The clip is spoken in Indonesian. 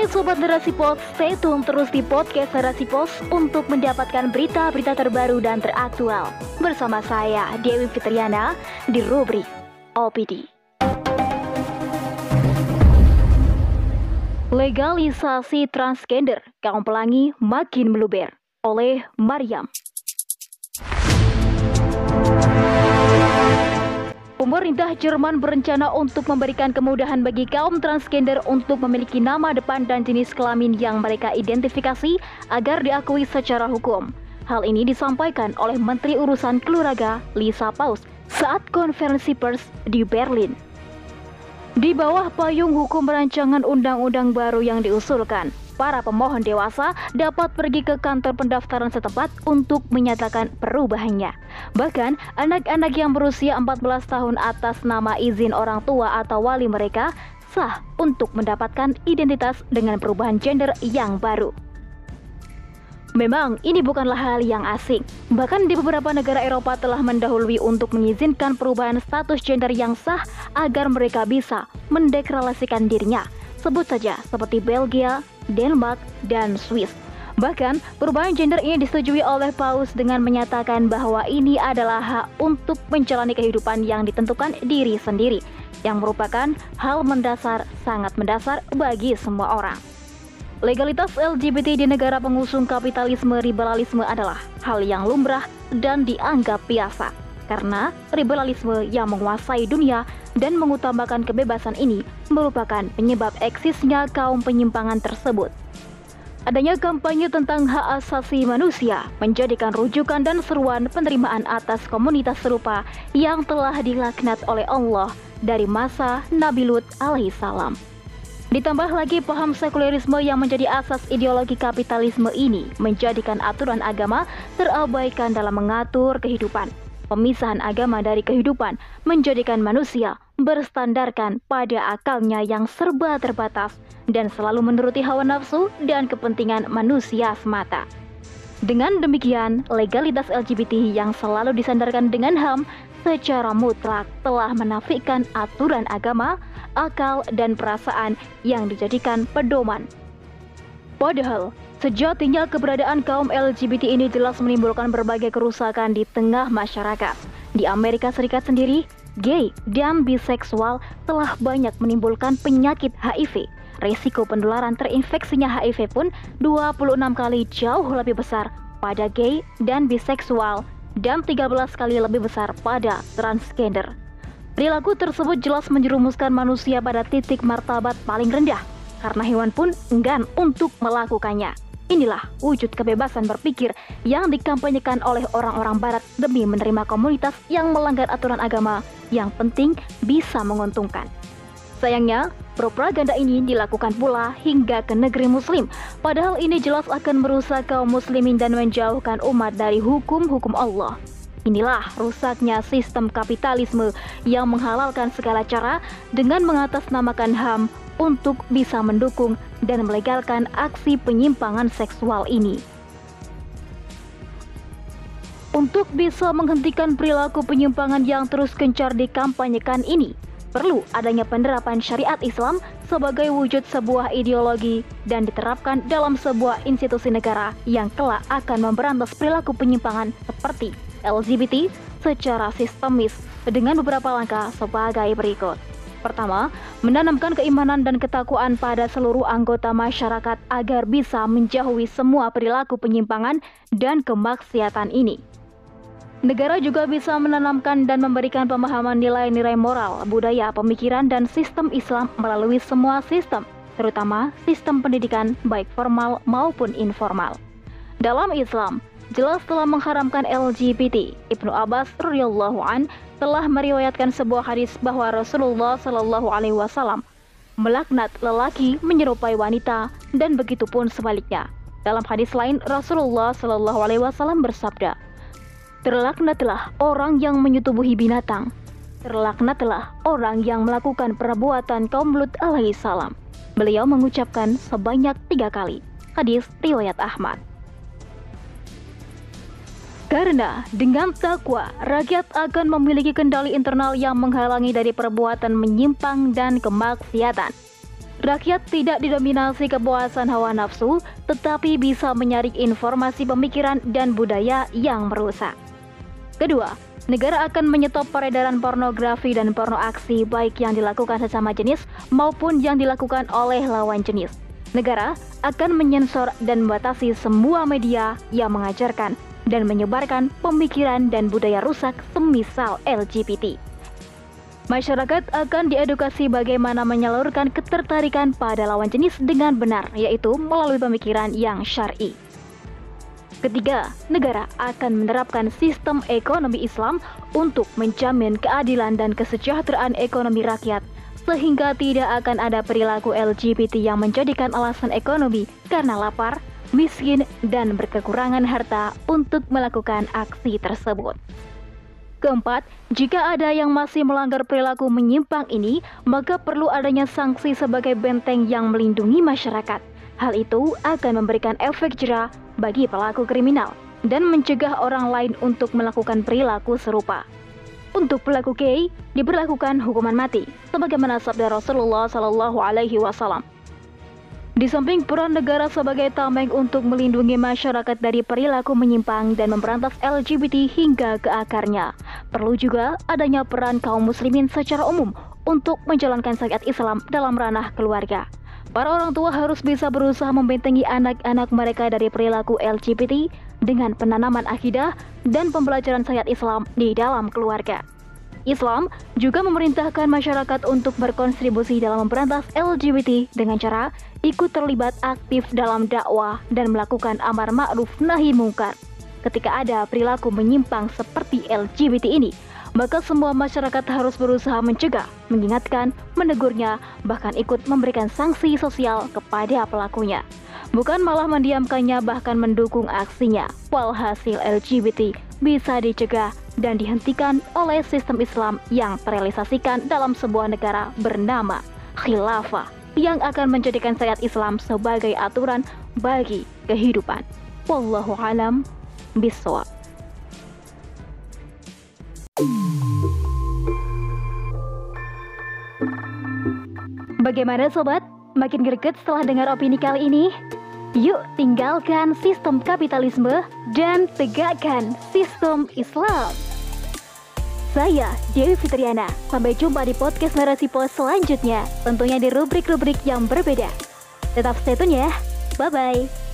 Hai Sobat Narasi Pos, stay tune terus di podcast Narasi Pos untuk mendapatkan berita-berita terbaru dan teraktual. Bersama saya, Dewi Fitriana, di rubrik OPD. Legalisasi transgender, kaum pelangi makin meluber oleh Mariam. Pemerintah Jerman berencana untuk memberikan kemudahan bagi kaum transgender untuk memiliki nama depan dan jenis kelamin yang mereka identifikasi agar diakui secara hukum. Hal ini disampaikan oleh Menteri Urusan Keluarga Lisa Paus saat konferensi pers di Berlin. Di bawah payung hukum rancangan undang-undang baru yang diusulkan, para pemohon dewasa dapat pergi ke kantor pendaftaran setempat untuk menyatakan perubahannya. Bahkan, anak-anak yang berusia 14 tahun atas nama izin orang tua atau wali mereka sah untuk mendapatkan identitas dengan perubahan gender yang baru. Memang ini bukanlah hal yang asing. Bahkan di beberapa negara Eropa telah mendahului untuk mengizinkan perubahan status gender yang sah agar mereka bisa mendeklarasikan dirinya. Sebut saja seperti Belgia, Denmark, dan Swiss. Bahkan, perubahan gender ini disetujui oleh Paus dengan menyatakan bahwa ini adalah hak untuk menjalani kehidupan yang ditentukan diri sendiri, yang merupakan hal mendasar, sangat mendasar bagi semua orang. Legalitas LGBT di negara pengusung kapitalisme liberalisme adalah hal yang lumrah dan dianggap biasa, karena liberalisme yang menguasai dunia dan mengutamakan kebebasan ini merupakan penyebab eksisnya kaum penyimpangan tersebut. Adanya kampanye tentang hak asasi manusia menjadikan rujukan dan seruan penerimaan atas komunitas serupa yang telah dilaknat oleh Allah dari masa Nabi Lut alaihissalam. Ditambah lagi paham sekulerisme yang menjadi asas ideologi kapitalisme ini menjadikan aturan agama terabaikan dalam mengatur kehidupan Pemisahan agama dari kehidupan menjadikan manusia berstandarkan pada akalnya yang serba terbatas dan selalu menuruti hawa nafsu dan kepentingan manusia semata. Dengan demikian, legalitas LGBT yang selalu disandarkan dengan HAM secara mutlak telah menafikan aturan agama, akal, dan perasaan yang dijadikan pedoman. Padahal, Sejatinya keberadaan kaum LGBT ini jelas menimbulkan berbagai kerusakan di tengah masyarakat. Di Amerika Serikat sendiri, gay dan biseksual telah banyak menimbulkan penyakit HIV. Risiko penularan terinfeksinya HIV pun 26 kali jauh lebih besar pada gay dan biseksual dan 13 kali lebih besar pada transgender. Perilaku tersebut jelas menjerumuskan manusia pada titik martabat paling rendah karena hewan pun enggan untuk melakukannya. Inilah wujud kebebasan berpikir yang dikampanyekan oleh orang-orang barat demi menerima komunitas yang melanggar aturan agama yang penting bisa menguntungkan. Sayangnya, propaganda ini dilakukan pula hingga ke negeri muslim. Padahal ini jelas akan merusak kaum muslimin dan menjauhkan umat dari hukum-hukum Allah. Inilah rusaknya sistem kapitalisme yang menghalalkan segala cara dengan mengatasnamakan HAM untuk bisa mendukung dan melegalkan aksi penyimpangan seksual ini. Untuk bisa menghentikan perilaku penyimpangan yang terus gencar dikampanyekan ini, perlu adanya penerapan syariat Islam sebagai wujud sebuah ideologi dan diterapkan dalam sebuah institusi negara yang kelak akan memberantas perilaku penyimpangan seperti LGBT secara sistemis dengan beberapa langkah sebagai berikut. Pertama, menanamkan keimanan dan ketakwaan pada seluruh anggota masyarakat agar bisa menjauhi semua perilaku penyimpangan dan kemaksiatan ini. Negara juga bisa menanamkan dan memberikan pemahaman nilai-nilai moral, budaya, pemikiran, dan sistem Islam melalui semua sistem, terutama sistem pendidikan baik formal maupun informal. Dalam Islam, jelas telah mengharamkan LGBT. Ibnu Abbas radhiyallahu an telah meriwayatkan sebuah hadis bahwa Rasulullah Shallallahu alaihi wasallam melaknat lelaki menyerupai wanita dan begitu pun sebaliknya. Dalam hadis lain Rasulullah Shallallahu alaihi wasallam bersabda, "Terlaknatlah orang yang menyetubuhi binatang. Terlaknatlah orang yang melakukan perbuatan kaum Lut alaihi salam." Beliau mengucapkan sebanyak tiga kali. Hadis riwayat Ahmad. Karena dengan takwa, rakyat akan memiliki kendali internal yang menghalangi dari perbuatan menyimpang dan kemaksiatan. rakyat tidak didominasi kepuasan hawa nafsu, tetapi bisa menyaring informasi pemikiran dan budaya yang merusak. Kedua, negara akan menyetop peredaran pornografi dan porno aksi baik yang dilakukan sesama jenis maupun yang dilakukan oleh lawan jenis. Negara akan menyensor dan membatasi semua media yang mengajarkan dan menyebarkan pemikiran dan budaya rusak semisal LGBT. Masyarakat akan diedukasi bagaimana menyalurkan ketertarikan pada lawan jenis dengan benar, yaitu melalui pemikiran yang syar'i. Ketiga, negara akan menerapkan sistem ekonomi Islam untuk menjamin keadilan dan kesejahteraan ekonomi rakyat, sehingga tidak akan ada perilaku LGBT yang menjadikan alasan ekonomi karena lapar, miskin, dan berkekurangan harta untuk melakukan aksi tersebut. Keempat, jika ada yang masih melanggar perilaku menyimpang ini, maka perlu adanya sanksi sebagai benteng yang melindungi masyarakat. Hal itu akan memberikan efek jerah bagi pelaku kriminal dan mencegah orang lain untuk melakukan perilaku serupa. Untuk pelaku gay diberlakukan hukuman mati, sebagaimana sabda Rasulullah Shallallahu Alaihi Wasallam. Di samping peran negara sebagai tameng untuk melindungi masyarakat dari perilaku menyimpang dan memberantas LGBT hingga ke akarnya, perlu juga adanya peran kaum muslimin secara umum untuk menjalankan syariat Islam dalam ranah keluarga. Para orang tua harus bisa berusaha membentengi anak-anak mereka dari perilaku LGBT dengan penanaman akidah dan pembelajaran syariat Islam di dalam keluarga. Islam juga memerintahkan masyarakat untuk berkontribusi dalam memberantas LGBT dengan cara ikut terlibat aktif dalam dakwah dan melakukan amar ma'ruf nahi mungkar. Ketika ada perilaku menyimpang seperti LGBT ini, maka semua masyarakat harus berusaha mencegah, mengingatkan, menegurnya, bahkan ikut memberikan sanksi sosial kepada pelakunya. Bukan malah mendiamkannya bahkan mendukung aksinya. Walhasil LGBT bisa dicegah dan dihentikan oleh sistem Islam yang terrealisasikan dalam sebuah negara bernama khilafah yang akan menjadikan syariat Islam sebagai aturan bagi kehidupan. Wallahu alam bisawab. Bagaimana sobat? Makin greget setelah dengar opini kali ini? Yuk tinggalkan sistem kapitalisme dan tegakkan sistem Islam. Saya Dewi Fitriana. Sampai jumpa di podcast Narasi Pos selanjutnya. Tentunya di rubrik-rubrik yang berbeda. Tetap stay tune ya. Bye-bye.